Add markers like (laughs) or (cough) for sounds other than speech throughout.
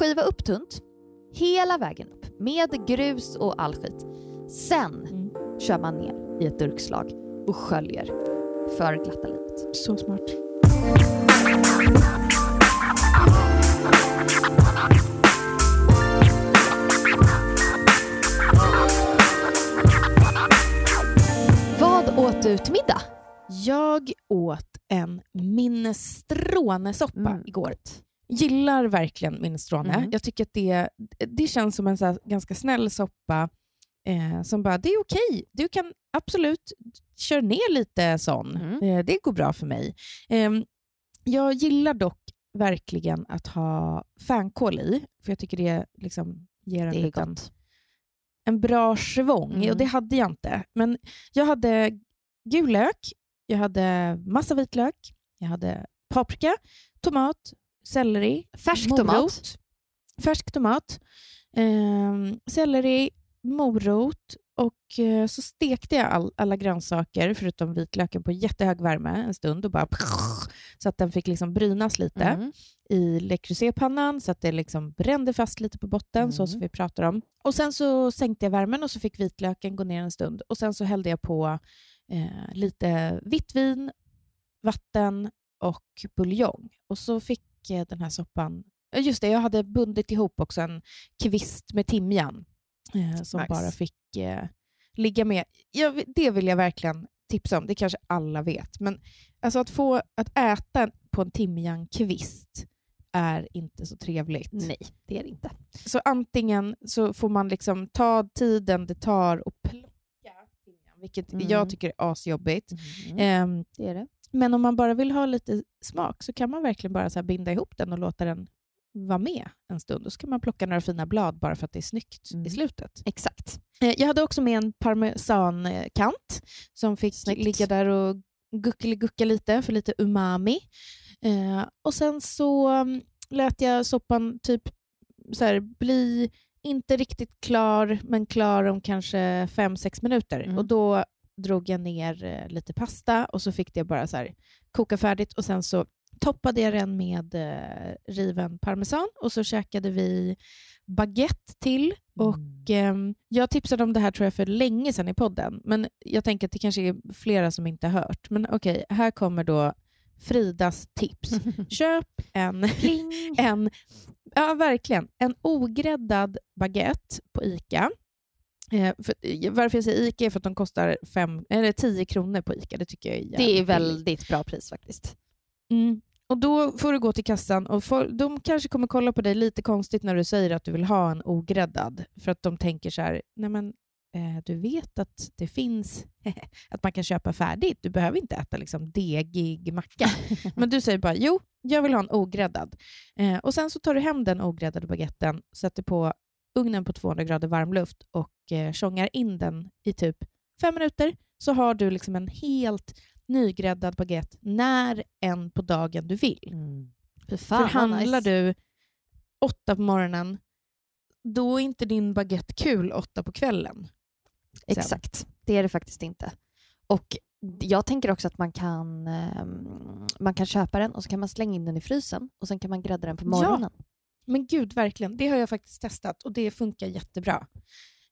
skiva upp tunt hela vägen upp med grus och all skit. Sen Mm. kör man ner i ett durkslag och sköljer för glatta livet. Så smart. Vad åt du till middag? Jag åt en minestronesoppa Mm. igår. Gillar verkligen minestrone. Mm. Jag tycker att det, det känns som en så ganska snäll soppa eh, som bara, det är okej. Du kan absolut köra ner lite sån. Mm. Eh, det går bra för mig. Eh, jag gillar dock verkligen att ha fänkål i, för jag tycker det liksom ger en Det liten gott. en bra svång Mm. och det hade jag inte. Men jag hade gul lök, jag hade massa vitlök, jag hade paprika, tomat, selleri, Färsk morot, tomat. färsk tomat, ehm, selleri, morot och eh, så stekte jag all, alla grönsaker förutom vitlöken på jättehög värme en stund och bara så att den fick liksom brynas lite Mm. i Le Creuset-pannan så att det liksom brände fast lite på botten, så Mm. som vi pratar om. Och Sen så sänkte jag värmen och så fick vitlöken gå ner en stund. Och Sen så hällde jag på eh, lite vitt vin, vatten och buljong. Och så fick eh, den här soppan... eh, Just det, jag hade bundit ihop också en kvist med timjan eh, som Nice. bara fick eh, ligga med. Jag, det vill jag verkligen tipsa om. Det kanske alla vet. Men alltså att få att äta på en timjankvist är inte så trevligt. Nej, det är det inte. Så antingen så får man liksom ta tiden det tar och plocka timjan, vilket Mm. jag tycker är asjobbigt. Mm. Ehm, det är det. Men om man bara vill ha lite smak så kan man verkligen bara så binda ihop den och låta den vara med en stund. Och så kan man plocka några fina blad bara för att det är snyggt Mm. i slutet. Exakt. Eh, Jag hade också med en parmesankant som fick Snyggt. ligga där och guckeli-gucka lite för lite umami. Eh, och sen så mm, lät jag soppan typ så här, bli inte riktigt klar, men klar om kanske fem sex minuter. Mm. Och då drog jag ner eh, lite pasta och så fick det bara så här, koka färdigt och sen så toppade jag den med eh, riven parmesan och så käkade vi baguette till och Mm. ehm, jag tipsade om det här tror jag för länge sedan i podden, men jag tänker att det kanske är flera som inte har hört. Men okej, här kommer då Fridas tips. (laughs) Köp en, (laughs) en, ja verkligen, en ogräddad baguette på ICA. Eh, för, varför jag säger ICA är för att de kostar fem, eller 10 kronor på ICA. Det tycker jag är jävligt Det är väldigt bra pris faktiskt. Mm. Och Då får du gå till kassan och får, de kanske kommer kolla på dig lite konstigt när du säger att du vill ha en ogräddad. För att de tänker så här, nej men eh, du vet att det finns, (laughs) att man kan köpa färdigt. Du behöver inte äta liksom degig macka. (laughs) men du säger bara, jo, jag vill ha en ogräddad. Eh, och Sen så tar du hem den ogräddade baguetten, sätter på ugnen på 200 grader varmluft och eh, tjongar in den i typ fem minuter. Så har du liksom en helt nygräddad baguette när än på dagen du vill. Mm. För fan vad handlar nice. du åtta på morgonen, då är inte din baguette kul åtta på kvällen. sen. Exakt, det är det faktiskt inte. Och jag tänker också att man kan, ehm, man kan köpa den och så kan man slänga in den i frysen och sen kan man grädda den på Ja. Men gud, verkligen. Det har jag faktiskt testat och det funkar jättebra.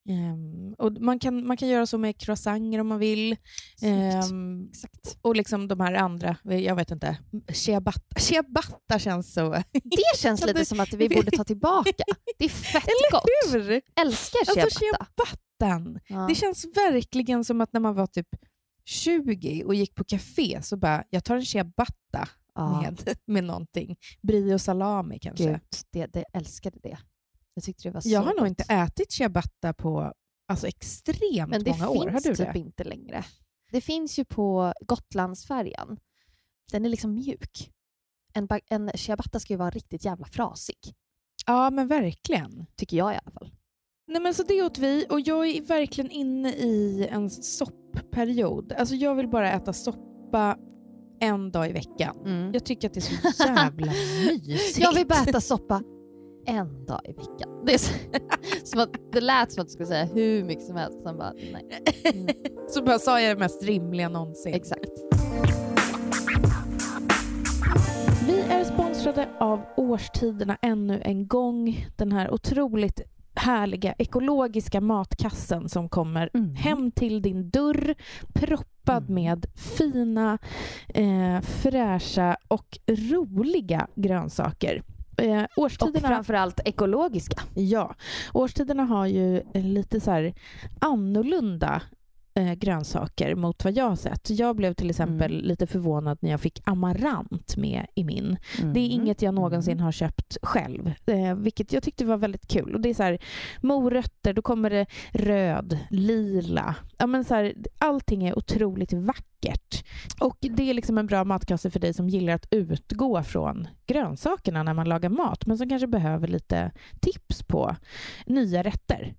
Ehm, och man, kan, man kan göra så med croissanter om man vill. Ehm, Exakt. och liksom de här andra, jag vet inte, ciabatta. Ciabatta känns så... Det känns lite som att vi borde ta tillbaka. Det är fett gott. Hur? Älskar Alltså ciabatta. ciabattan. Ja. Det känns verkligen som att när man var typ 20 och gick på café så bara, jag tar en ciabatta Ja, med, (laughs) med någonting. Brie och salami kanske. Gud, det, det älskade det. Jag tyckte det var så jag har nog gott. inte ätit ciabatta på alltså, extremt Men det många år. Har finns du typ det? inte längre. Det finns ju på Gotlandsfärjan. Den är liksom mjuk. En, en ciabatta ska ju vara riktigt jävla frasig. Ja, men verkligen. Tycker jag i alla fall. Nej, men så det åt vi och jag är verkligen inne i en soppperiod. Alltså, jag vill bara äta soppa en dag i veckan. Jag tycker att det är så jävla (laughs) mysigt. Jag vill bara äta soppa en dag i veckan. Det, är så, (laughs) som att, det lät som att du skulle säga hur mycket som helst. Sen bara, nej. Mm, (laughs) Så bara sa jag det mest rimliga någonsin. exakt. Vi är sponsrade av årstiderna ännu en gång. Den här otroligt härliga ekologiska matkassen som kommer Mm. hem till din dörr proppad Mm. med fina, eh, fräscha och roliga grönsaker. Eh, Och årstiderna, framförallt ekologiska. ja, årstiderna har ju lite så annorlunda eh, grönsaker mot vad jag har sett. Jag blev till exempel Mm. lite förvånad när jag fick amarant med i min. Det är inget jag någonsin har köpt själv, eh, vilket jag tyckte var väldigt kul. Och det är så här, morötter, då kommer det röd, lila. Ja, men så här, allting är otroligt vackert. Och det är liksom en bra matkasse för dig som gillar att utgå från grönsakerna när man lagar mat, men som kanske behöver lite tips på nya rätter.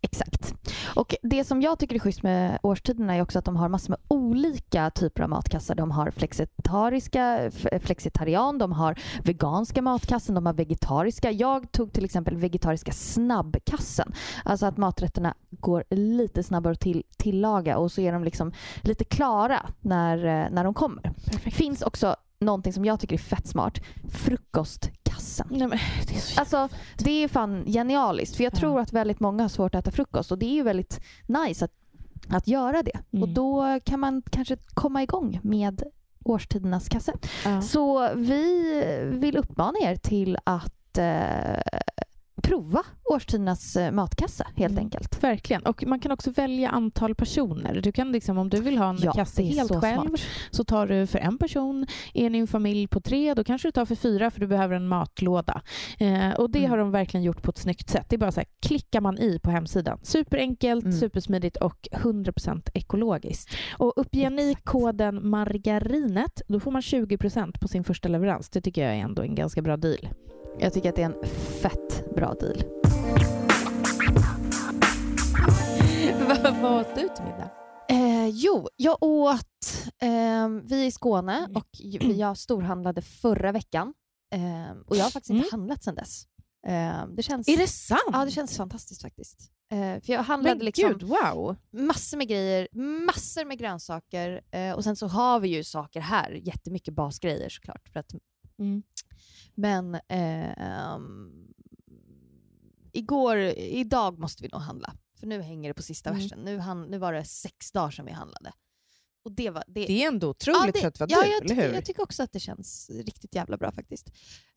Exakt. Och det som jag tycker är schysst med årstiderna är också att de har massor med olika typer av matkassar. De har flexitariska, flexitarian, de har veganska matkassen, de har vegetariska. Jag tog till exempel vegetariska snabbkassen. Alltså att maträtterna går lite snabbare att till, tillaga och så är de liksom lite klara när, eh, när de kommer. Perfekt. finns också någonting som jag tycker är fett smart. Frukostkassen. Nej, men det är så Alltså det är fan genialiskt för jag Ja. tror att väldigt många har svårt att äta frukost och det är ju väldigt nice att, att göra det. Mm. Och då kan man kanske komma igång med årstidernas kasse. Ja. Så vi vill uppmana er till att eh, prova årstidernas eh, matkasse helt Mm. enkelt. Verkligen. Och man kan också välja antal personer. Du kan liksom, om du vill ha en Ja, kasse helt så själv smart. så tar du för en person. Är ni en familj på tre då kanske du tar för fyra för du behöver en matlåda. Eh, och det Mm. har de verkligen gjort på ett snyggt sätt. Det är bara så här, klickar man i på hemsidan. Superenkelt, Mm. supersmidigt och 100% ekologiskt. Och uppger ni koden margarinet då får man 20% på sin första leverans. Det tycker jag är ändå en ganska bra deal. Jag tycker att det är en fett bra deal. (laughs) Vad åt du till middag? Eh, jo, jag åt... Eh, vi är i Skåne Mm. och jag storhandlade förra veckan. Eh, och jag har faktiskt inte handlat sedan dess. Eh, det känns, Mm. Är det sant? Ja, det känns fantastiskt faktiskt. Eh, för jag handlade Men liksom gud, wow! massor med grejer, massor med grönsaker eh, och sen så har vi ju saker här, jättemycket basgrejer såklart. För att, Mm. men eh, ehm, igår, idag måste vi nog handla. För nu hänger det på sista Mm. versen. Nu, han, nu var det sex dagar sedan vi handlade. Och det var, det, Det är ändå otroligt det- för att vara ja, du, jag eller tycker, hur? jag tycker också att det känns riktigt jävla bra faktiskt.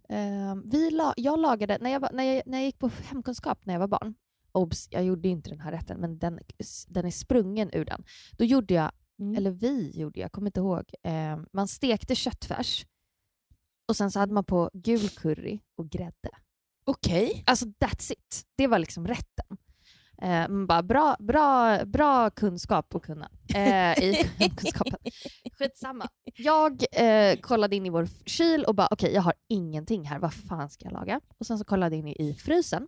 Ehm, vi la, jag lagade, när jag, när, jag, när jag gick på hemkunskap när jag var barn, obs, jag gjorde inte den här rätten, men den, den är sprungen ur den. Då gjorde jag, Mm. eller vi gjorde, jag kommer inte ihåg, ehm, man stekte köttfärs och sen så hade man på gul curry och grädde. Okej. Alltså that's it. Det var liksom rätten. Eh, man bara, bra, bra, bra kunskap att kunna eh, i (laughs) kunskapen. Skitsamma. Jag eh, kollade in i vår kyl och bara okej, jag har ingenting här. Vad fan ska jag laga? Och sen så kollade jag in i, i frysen.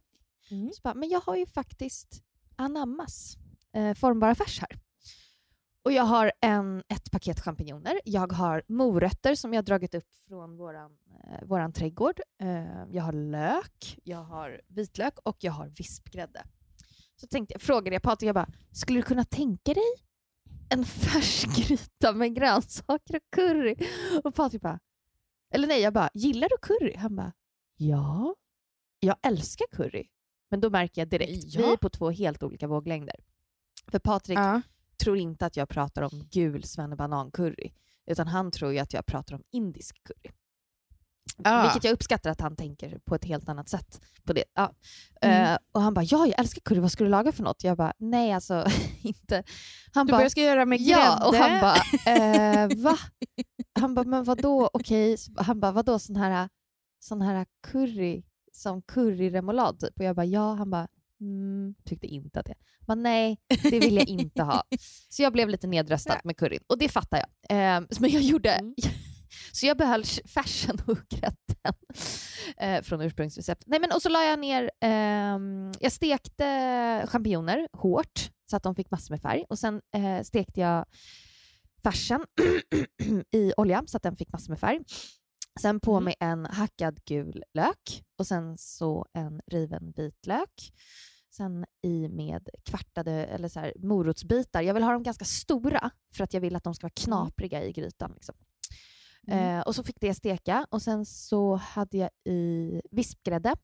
Mm. Så bara, men jag har ju faktiskt anammas eh, formbara färs här. Och jag har en, ett paket champinjoner. Jag har morötter som jag dragit upp från våran, eh, våran trädgård. Eh, jag har lök, jag har vitlök och jag har vispgrädde. Så tänkte jag, frågade jag Patrik, jag bara, skulle du kunna tänka dig en (laughs) färsgryta med grönsaker och curry? Och Patrik bara, eller nej, jag bara, gillar du curry? Han bara, ja, jag älskar curry. Men då märker jag direkt, Ja. vi är på två helt olika våglängder. För Patrik Ja. Tror inte att jag pratar om gul svennebanan-curry, utan han tror ju att jag pratar om indisk curry. Ah. Vilket jag uppskattar att han tänker på ett helt annat sätt på det. Ja. Mm. Eh, och han bara, ja jag älskar curry, vad ska du laga för något? Jag bara, nej alltså (laughs) inte. Han Du bara, ska göra med grädde. ja, och han bara, eh, va? (laughs) Han bara, men vadå, okej, Så han bara, vadå sån här, sån här curry, som curryremoulad typ? Och jag bara, ja, han bara, mm, (laughs) tyckte inte att det. Men nej, det vill jag inte ha. Så jag blev lite nedröstad med curryn och det fattar jag. Eh, men jag gjorde, Mm. (laughs) så jag behöll färsen och grädden eh, från ursprungsreceptet. Nej, men, och så la jag ner, ehm, jag stekte champinjoner hårt så att de fick massor med färg och sen eh, stekte jag färsen (clears throat) i olja så att den fick massor med färg. Sen på Mm. med en hackad gul lök och sen så en riven vitlök. Sen i med kvartade eller så här, morotsbitar. Jag vill ha dem ganska stora för att jag vill att de ska vara knapriga i grytan. Liksom. Mm. Eh, och så fick det steka och sen så hade jag i vispgrädde,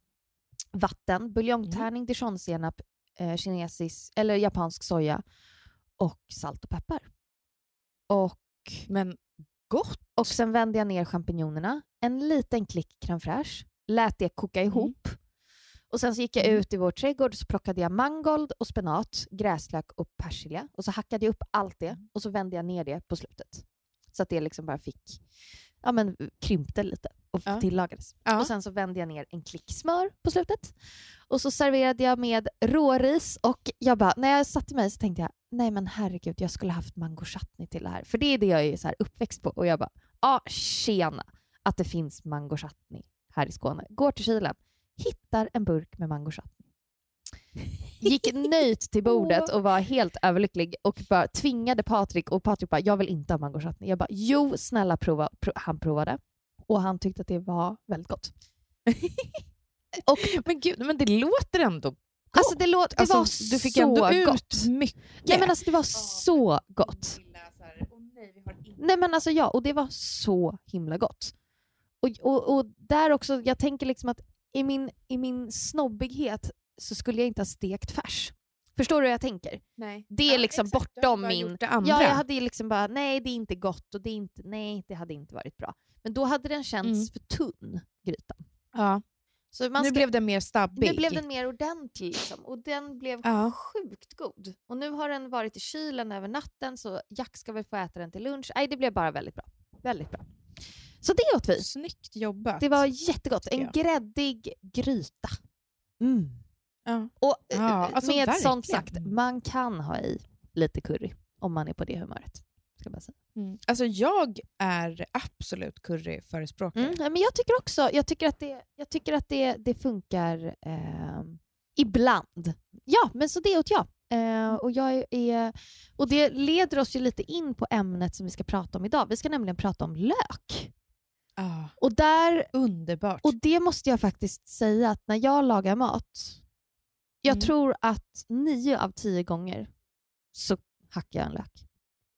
vatten, buljongtärning, dijonsenap, eh, kinesisk eller japansk soja och salt och peppar. Och, Men gott! och sen vände jag ner champinjonerna, en liten klick crème fraîche, lät det koka ihop. Och sen så gick jag Mm. ut i vår trädgård och så plockade jag mangold och spenat, gräslök och persilja. Och så hackade jag upp allt det Mm. och så vände jag ner det på slutet. Så att det liksom bara fick, ja men krympte lite och Ja. tillagades. Ja. Och sen så vände jag ner en klick smör på slutet. Och så serverade jag med råris och jag bara, när jag satte mig så tänkte jag, nej men herregud, jag skulle haft mango chutney till det här. För det är det jag är så här uppväxt på. Och jag bara, ja tjena att det finns mango chutney här i Skåne. Går till kylen, hittar en burk med mango chutney. Gick nöjt till bordet och var helt överlycklig och bara tvingade Patrik och Patrik bara, jag vill inte ha mango chutney. Jag bara, jo snälla prova. Pro- Han provade och han tyckte att det var väldigt gott. (laughs) och Men gud, men det låter ändå gott. Alltså det, låt, det Alltså, var du fick så ändå ut gott. mycket. Ja, men alltså, det var så gott. Nej men alltså ja, och det var så himla gott. Och, och, och där också, jag tänker liksom att i min, i min snobbighet så skulle jag inte ha stekt färs. Förstår du hur jag tänker? Nej. Det är liksom bortom min... Ja, jag hade liksom bara, nej det är inte gott och det är inte, nej det hade inte varit bra. Men då hade den känts Mm. för tunn, grytan. ja. Så man Nu ska, blev den mer stabbig. nu blev den mer ordentlig liksom, och den blev Ja. sjukt god. Och nu har den varit i kylen över natten så Jack ska väl få äta den till lunch. Nej, det blev bara väldigt bra. Väldigt bra. Så det åt vi. Snyggt jobbat. Det var jättegott. En gräddig gryta. Mm. ja. Och Ja, eh, alltså med verkligen. sånt sagt, man kan ha i lite curry om man är på det humöret. Ska jag bara säga. mm. Alltså jag är absolut curryförespråkare. Mm. ja, Men jag tycker också jag tycker att det, jag tycker att det, det funkar eh, ibland. Ja, men så det åt jag. Eh, och, jag är, och det leder oss ju lite in på ämnet som vi ska prata om idag. Vi ska nämligen prata om lök. Ah, Och, där, underbart. och det måste jag faktiskt säga att när jag lagar mat, jag Mm. tror att nio av tio gånger så hackar jag en lök.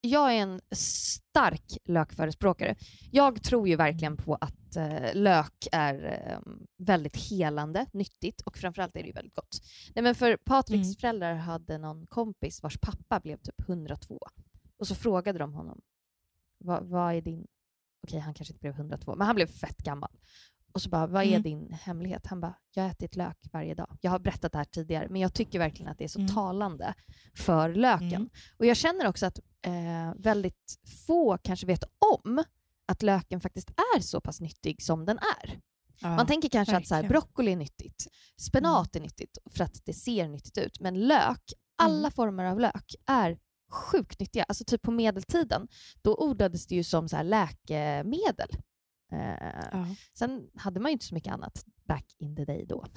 Jag är en stark lökförespråkare. Jag tror ju verkligen på att eh, lök är eh, väldigt helande, nyttigt och framförallt är det ju väldigt gott. Nej, men för Patriks Mm. föräldrar hade någon kompis vars pappa blev typ 102 och så frågade de honom vad, vad är din... Okej, han kanske inte blev 102, men han blev fett gammal. Och så bara, vad är Mm. din hemlighet? Han bara, jag har ätit lök varje dag. Jag har berättat det här tidigare, men jag tycker verkligen att det är så Mm. talande för löken. Mm. Och jag känner också att eh, väldigt få kanske vet om att löken faktiskt är så pass nyttig som den är. Ja. Man tänker kanske att så här, verkligen. Mm. broccoli är nyttigt, spenat är nyttigt för att det ser nyttigt ut, men lök, alla Mm. former av lök är sjukt nyttiga. Alltså typ på medeltiden, då odlades det ju som så här läkemedel. Eh, Ja. Sen hade man ju inte så mycket annat back in the day då. (laughs)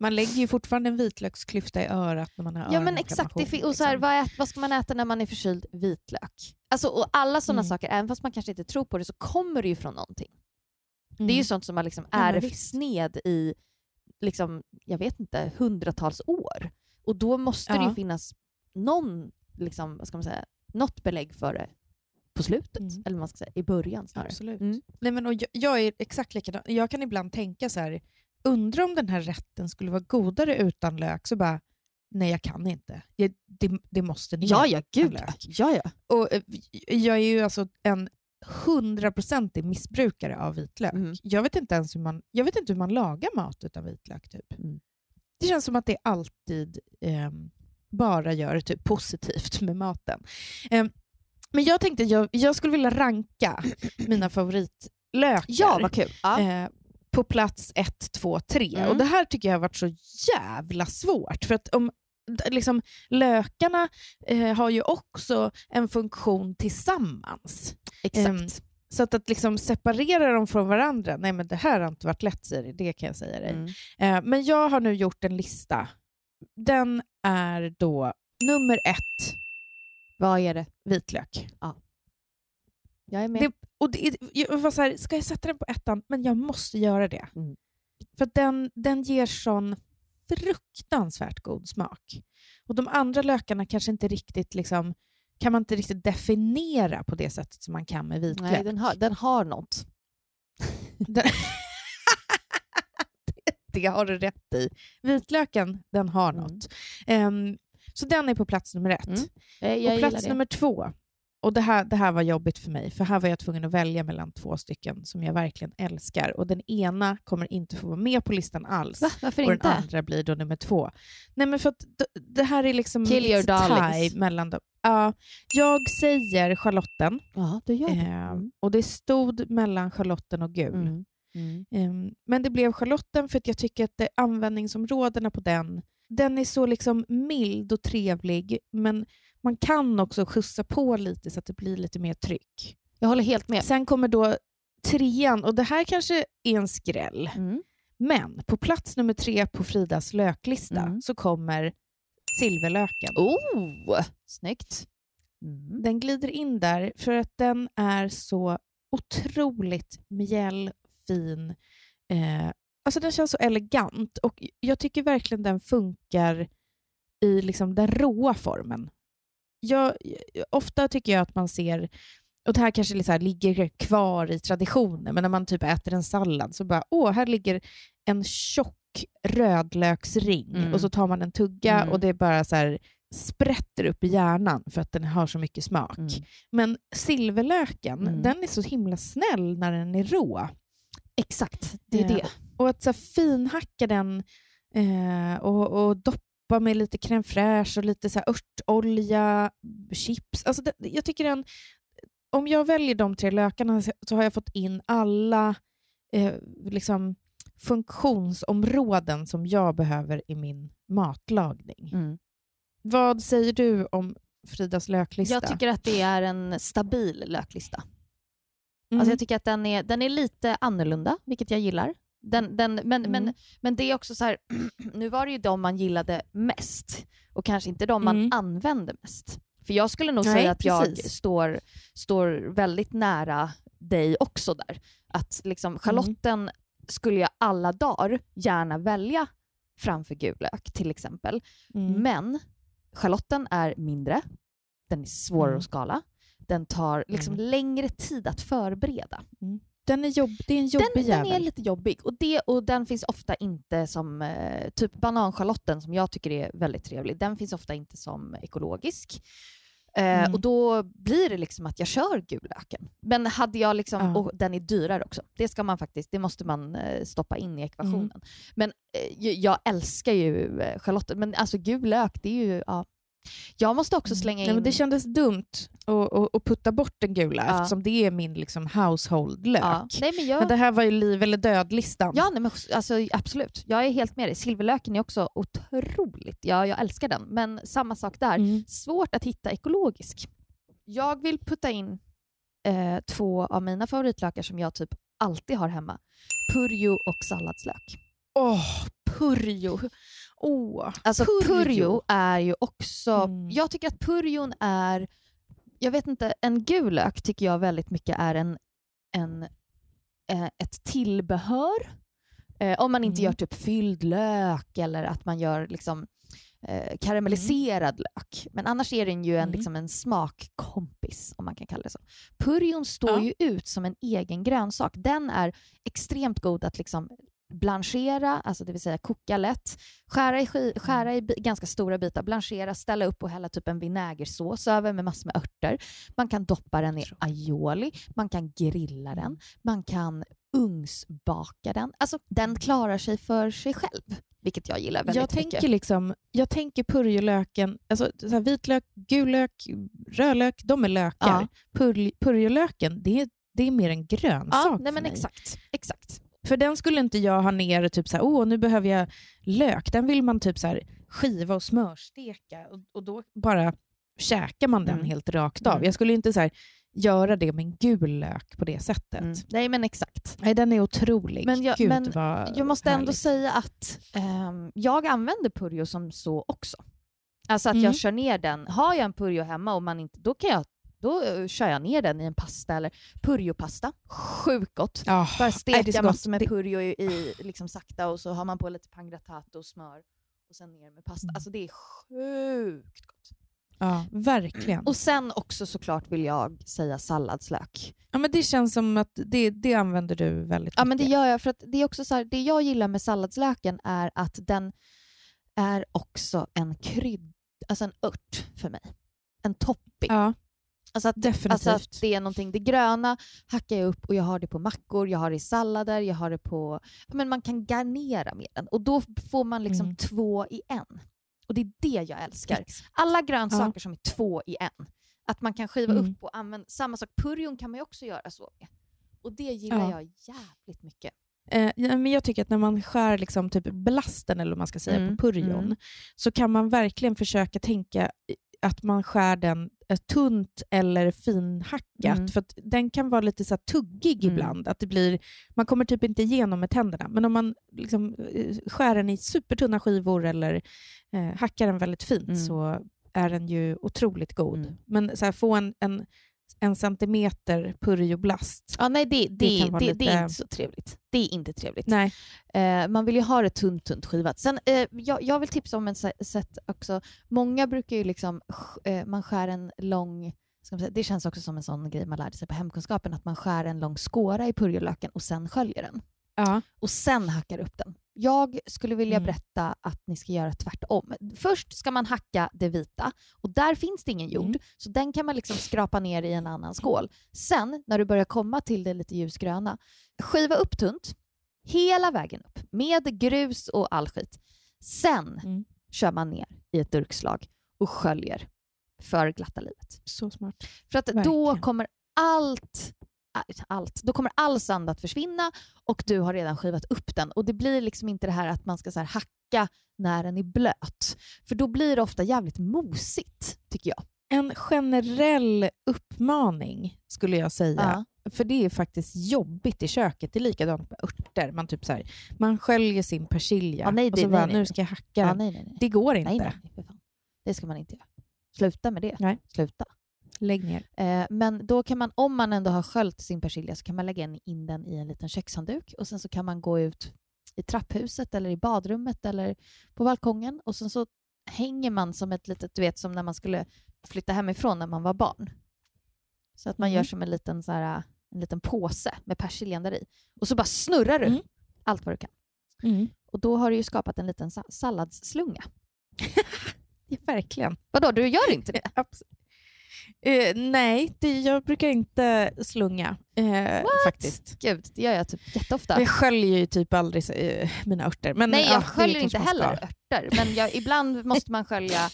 Man lägger ju fortfarande en vitlöksklyfta i örat när man har Ja men exakt, det, och så här, liksom. vad, ät, vad ska man äta när man är förkyld? Vitlök. Alltså, och alla sådana Mm. saker, även fast man kanske inte tror på det, så kommer det ju från någonting. Det är Mm. ju sånt som har liksom Ja, men ärvts ned i, liksom, jag vet inte, hundratals år. Och då måste det Ja. ju finnas någon, liksom, vad ska man säga, något belägg för det på slutet, Mm. eller man ska säga, i början snarare. Absolut. Mm. Nej, men, och jag, jag är exakt likadan. Jag kan ibland tänka så här, undrar om den här rätten skulle vara godare utan lök, så bara, nej jag kan inte. Jag, det, det måste ner. Ja, ja, gud lök. ja. ja. Och, eh, jag är ju alltså en hundraprocentig missbrukare av vitlök. Mm. Jag, vet inte ens hur man, jag vet inte hur man lagar mat utan vitlök. Typ. Mm. Det känns som att det alltid ehm, bara gör typ positivt med maten. Ehm, men jag tänkte jag, jag skulle vilja ranka mina favoritlökar. Ja, vad kul. Ja. Eh, på plats ett, två, tre. Mm. Och det här tycker jag har varit så jävla svårt. För att om, liksom, lökarna eh, har ju också en funktion tillsammans. Exakt. ehm, Så att, att liksom separera dem från varandra, nej men det här har inte varit lätt Siri, det kan jag säga dig. Mm. Eh, men jag har nu gjort en lista. Den är då nummer ett, Vad är det? vitlök. Jag är med. Det, och det, jag var så här, ska jag sätta den på ettan? Men jag måste göra det. Mm. För den, den ger sån fruktansvärt god smak. Och de andra lökarna kanske inte riktigt liksom kan man inte riktigt definiera på det sättet som man kan med vitlök. Nej, den har, den har något. (laughs) (laughs) Den- det har du rätt i. Vitlöken, den har Mm. något. Ehm, så den är på plats nummer ett. Mm. Eh, Jag och plats nummer två, och det här, det här var jobbigt för mig, för här var jag tvungen att välja mellan två stycken som jag verkligen älskar. Och den ena kommer inte få vara med på listan alls. Va? Varför och inte? den andra blir då nummer två. Nej men för att det här är liksom Kill your darlings. mellan dem. Ja, jag säger Charlotten, Ja, du gör det. Mm. och det stod mellan Charlotten och gul. Mm. Mm. Ehm, men det blev Charlotten för att jag tycker att användningsområdena på den, den är så liksom mild och trevlig, men man kan också skjutsa på lite så att det blir lite mer tryck. Jag håller helt med. Sen kommer då trean, och det här kanske är en skräll, Mm. men på plats nummer tre på Fridas löklista Mm. så kommer silverlöken. Oh, snyggt. Mm. Den glider in där för att den är så otroligt mjäll, fin. Eh, alltså den känns så elegant och jag tycker verkligen den funkar i liksom den råa formen. Jag, ofta tycker jag att man ser, och det här kanske liksom här ligger kvar i traditionen, men när man typ äter en sallad så bara, åh, här ligger en tjock rödlöksring Mm. och så tar man en tugga Mm. och det är bara så här sprätter upp i hjärnan för att den har så mycket smak. Mm. Men silverlöken, Mm. den är så himla snäll när den är rå. Exakt, det är Eh, det. Och att så finhacka den eh, och, och doppa med lite crème fraîche och lite så örtolja, chips. Alltså det, jag tycker den, om jag väljer de tre lökarna så- så har jag fått in alla eh, liksom, funktionsområden som jag behöver i min matlagning. Mm. Vad säger du om Fridas löklista? Jag tycker att det är en stabil löklista. Mm. Alltså jag tycker att den är, den är lite annorlunda, vilket jag gillar. Den, den, men, Mm. men, men det är också så här, (clears throat) nu var det ju de man gillade mest och kanske inte de man Mm. använde mest. För jag skulle nog Nej, säga att jag precis. står, står väldigt nära dig också där. Att liksom Charlotten skulle jag alla dagar gärna välja framför gul lök till exempel. Mm. Men Charlotten är mindre, den är svårare Mm. att skala, den tar liksom Mm. längre tid att förbereda. Den är jobb, det är en jobbig Den, den jävel. är lite jobbig och, det, och den finns ofta inte som, eh, typ bananschalotten som jag tycker är väldigt trevlig, den finns ofta inte som ekologisk. Eh, Mm. Och då blir det liksom att jag kör gulöken. Men hade jag liksom, Ja. och den är dyrare också, det ska man faktiskt, det måste man eh, stoppa in i ekvationen. Mm. Men eh, jag älskar ju eh, schalotten, men alltså gul lök, det är ju, ja. Jag måste också slänga in... Mm. Nej, men det kändes dumt att, putta bort den gula Ja. eftersom det är min liksom, household-lök. ja. Nej, men jag... Men det här var ju liv eller död-listan. Ja, nej, men alltså, absolut. Jag är helt med dig. Silverlöken är också otroligt, ja, jag älskar den. Men samma sak där, Mm. svårt att hitta ekologisk. Jag vill putta in eh, två av mina favoritlökar som jag typ alltid har hemma. Purjo och salladslök. Åh, purjo. Åh, Alltså Purjo. purjo, är ju också... Mm. Jag tycker att purjon är... Jag vet inte, en gul lök tycker jag väldigt mycket är en, en, eh, ett tillbehör. Eh, om man inte Mm. gör typ fylld lök eller att man gör liksom eh, karamelliserad lök. Men annars är den ju en, Mm. liksom en smakkompis, om man kan kalla det så. Purjon står Ja. ju ut som en egen grönsak. Den är extremt god att liksom blanchera, alltså det vill säga koka lätt, skära i, ski- skära i ganska stora bitar, blanchera, ställa upp och hälla typ en vinägersås över med massor med örter. Man kan doppa den i aioli, man kan grilla den, man kan ugnsbaka den. Alltså den klarar sig för sig själv, vilket jag gillar väldigt jag mycket. tänker, liksom, jag tänker purjolöken, alltså, så vitlök, gul lök, rödlök, de är lökar. Ja. Purj, purjolöken, det är, det är mer en grönsak ja, nej men mig. exakt, exakt. För den skulle inte jag ha ner typ så här, åh nu behöver jag lök. Den vill man typ så här, skiva och smörsteka och, och då bara käkar man den Mm. helt rakt av. Mm. Jag skulle inte så här, göra det med en gul lök på det sättet. Mm. Nej men exakt. Nej, den är otrolig. Men jag- Gud men Jag måste ändå härligt. säga att ehm, jag använder purjo som så också. Alltså att Mm. jag kör ner den. Har jag en purjo hemma och man inte, då kan jag då eh, kör jag ner den i en pasta eller purjopasta. Sjukt gott. Ja, Bara steka massor med purjo i, i liksom sakta och så har man på lite pangrattato och smör och sen ner med pasta. Mm. Alltså det är sjukt gott. Ja, verkligen. Och sen också såklart vill jag säga salladslök. ja, men det känns som att det, det använder du väldigt Ja, men det mycket. gör jag för att det är också så här, det jag gillar med salladslöken är att den är också en krydd, alltså en ört för mig. En topping. Ja, Alltså att, definitivt. alltså att det är någonting, det gröna hackar jag upp och jag har det på mackor, jag har det i sallader, jag har det på... ja, Men man kan garnera med den och då får man liksom Mm. två i en. Och det är det jag älskar. Alla grönsaker som är två i en. Att man kan skiva Mm. upp och använda samma sak. Purjon kan man ju också göra så med. Och det gillar Ja. jag jävligt mycket. Eh, ja, men jag tycker att när man skär liksom typ blasten, eller vad man ska säga, Mm, på purjon, mm. så kan man verkligen försöka tänka att man skär den eh, tunt eller finhackat. Mm. För att den kan vara lite så tuggig Mm. ibland. Att det blir, man kommer typ inte igenom med tänderna. Men om man liksom eh, skär den i supertunna skivor eller eh, hackar den väldigt fint Mm. så är den ju otroligt god. Mm. Men så här, få en, en, en centimeter purjoblast. Ja, nej, det, det, det, det, lite- är inte så trevligt. Det är inte trevligt. Nej. Eh, man vill ju ha det tunt, tunt skivat. Sen, eh, jag, jag vill tipsa om en sä- sätt också. Många brukar ju liksom, eh, man skär en lång, säga, det känns också som en sån grej man lärde sig på hemkunskapen, att man skär en lång skåra i purjolöken och sen sköljer den. Ja. Och sen hackar upp den. Jag skulle vilja Mm. berätta att ni ska göra tvärtom. Först ska man hacka det vita och där finns det ingen jord, Mm. så den kan man liksom skrapa ner i en annan skål. Sen, när du börjar komma till det lite ljusgröna, skiva upp tunt, hela vägen upp, med grus och all skit. Sen Mm. kör man ner i ett durkslag och sköljer för glatta livet. Så smart. För att då Verkligen. kommer allt, allt, då kommer all sand att försvinna och du har redan skivat upp den. Och det blir liksom inte det här att man ska så hacka när den är blöt. För då blir det ofta jävligt mosigt, tycker jag. En generell uppmaning skulle jag säga. För det är faktiskt jobbigt i köket. Det är likadant med örter. Man, typ så här, man sköljer sin persilja Ja, nej, och det- så nej, bara, nej, nu ska jag hacka Ja. Det går inte. Det ska man inte göra. Sluta med det. Nej. Sluta. Lägg ner. Eh, men då kan man, om man ändå har sköljt sin persilja så kan man lägga in- den i en liten kökshandduk och sen så kan man gå ut i trapphuset eller i badrummet eller på balkongen och sen så hänger man som ett litet, du vet som när man skulle flytta hemifrån när man var barn. Så att man Mm. gör som en liten, så här, en liten påse med persiljan där i. Och så bara snurrar du Mm. allt vad du kan. Mm. Och då har du ju skapat en liten sa- salladsslunga. (laughs) Ja, verkligen. Vadå, du gör inte det? (laughs) Abs- Eh, nej, det, jag brukar inte slunga eh, faktiskt. Gud, det gör jag typ jätteofta. Jag sköljer ju typ aldrig eh, mina örter. Men, Nej, ja, jag det sköljer inte heller örter, men jag, (laughs) ibland måste man skölja...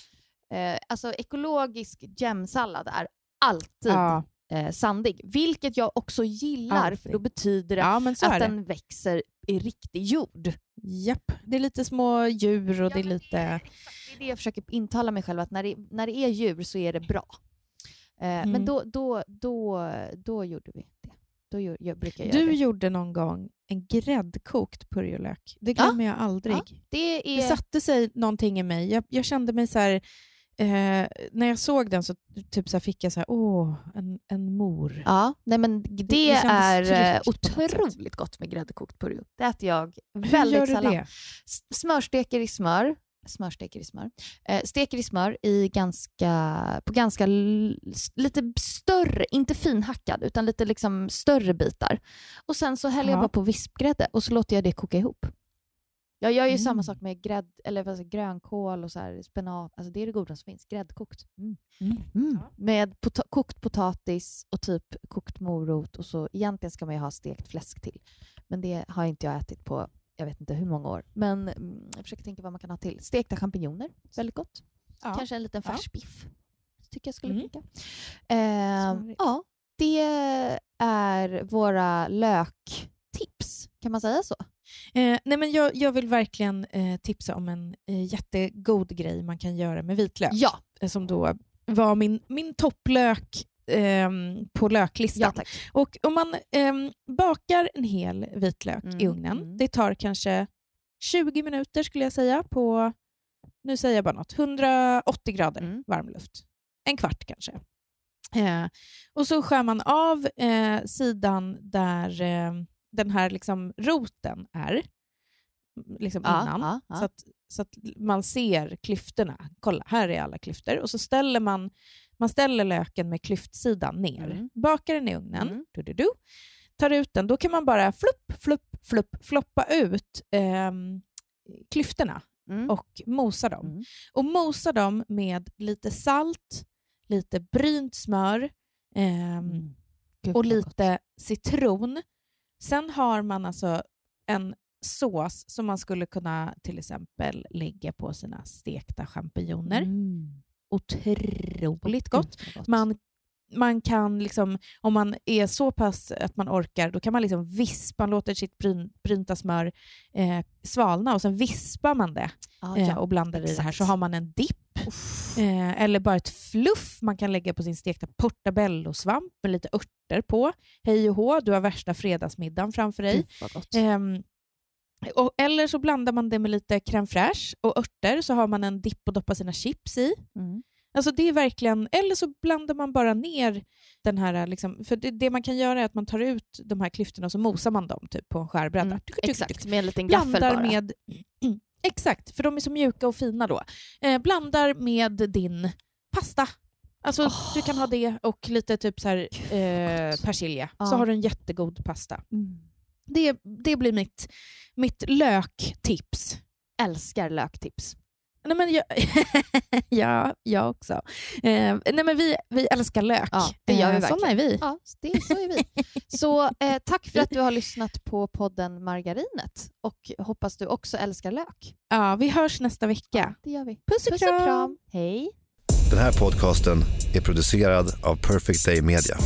Eh, alltså ekologisk gemsallad är alltid Ja, eh, sandig, vilket jag också gillar, för Alltid. då betyder det ja, att den växer i riktig jord. Japp. Det är lite små djur och det är lite... Det är det jag försöker intala mig själv, att när det, när det är djur så är det bra. Eh, Men Mm. då, då, då, då gjorde vi det. Då jag brukar jag göra Du det. gjorde någon gång en gräddkokt purjolök. Det Ja. glömmer jag aldrig. Det Det är... satte sig någonting i mig. Jag, jag kände mig så här... Eh, när jag såg den så, typ så fick jag så här, åh, en, en mor. Ja, nej men det, det är eh, otroligt gott med gräddkokt purjo. Det äter jag Hur väldigt gör du sällan. det? Smörsteker i smör. Smörsteker i smör. Eh, steker i smör i ganska, på ganska lite större, inte finhackad, utan lite liksom större bitar. Och sen så häller jag Ja. bara på vispgrädde och så låter jag det koka ihop. Jag gör ju Mm. samma sak med grädd, eller vad säger, grönkål och så här, spenat. Alltså det är det goda som finns. Gräddkokt. Mm. Mm. Mm. Med pota- kokt potatis och typ kokt morot och så egentligen ska man ju ha stekt fläsk till. Men det har inte jag ätit på jag vet inte hur många år. Men mm, jag försöker tänka vad man kan ha till. Stekta champinjoner, väldigt gott. Ja. Kanske en liten Ja. färsbiff. Tycker jag skulle Mm. funka. Eh, Smarrigt. ja, det är våra löktips. Kan man säga så? Eh, nej men jag, jag vill verkligen eh, tipsa om en eh, jättegod grej man kan göra med vitlök. Ja, eh, Som då var min, min topplök ehm, på löklistan. ja. Och om man ehm, bakar en hel vitlök Mm, i ugnen, mm. det tar kanske 20 minuter skulle jag säga på, nu säger jag bara något, 180 grader Mm. varm luft. En kvart kanske. Eh, och så skär man av eh, sidan där eh, den här liksom roten är. liksom Ja, innan. ja, ja. Så, att, så att man ser klyftorna. Kolla, här är alla klyftor. Och så ställer man, man ställer löken med klyftsidan ner. Mm. Bakar den i ugnen. Mm. Du, du, du. Tar ut den. Då kan man bara flupp, flupp, flupp, floppa ut ehm, klyftorna Mm. och mosa dem. Mm. Och mosa dem med lite salt, lite brynt smör. Gud, och vad gott. lite citron. Sen har man alltså en sås som man skulle kunna till exempel lägga på sina stekta champinjoner. Mm. Otroligt gott. gott. Man, man kan, liksom, om man är så pass att man orkar, då kan man liksom vispa, man låter sitt bryn, brynta smör eh, svalna och sen vispar man det ja, eh, och blandar i det här. exakt. Så har man en dipp. Eh, eller bara ett fluff man kan lägga på sin stekta portabellosvamp med lite örter på. Hej och hå, du har värsta fredagsmiddagen framför dig. Gud, vad gott. Ehm, och, eller så blandar man det med lite crème fraîche och örter så har man en dipp att doppa sina chips i. Mm. Alltså det är verkligen, eller så blandar man bara ner den här, liksom, för det, det man kan göra är att man tar ut de här klyftorna och så mosar man dem typ på en skärbräda. Mm. Exakt, med en liten gaffel Blandar bara. med, (clears throat) exakt, för de är så mjuka och fina då. Eh, blandar med din pasta. Alltså Åh. du kan ha det och lite typ så här, eh, persilja. Ja. Så har du en jättegod pasta. Mm. Det, det blir mitt, mitt löktips. Älskar löktips. Nej, men jag, (laughs) ja, jag också. Eh, nej, men vi, vi älskar lök. Ja, det gör vi eh, Såna är vi. Ja, det, så är vi. Så eh, tack för att du har lyssnat på podden Margarinet och hoppas du också älskar lök. Ja, vi hörs nästa vecka. Det gör vi. Puss och Puss kram! och kram. Hej. Den här podcasten är producerad av Perfect Day Media.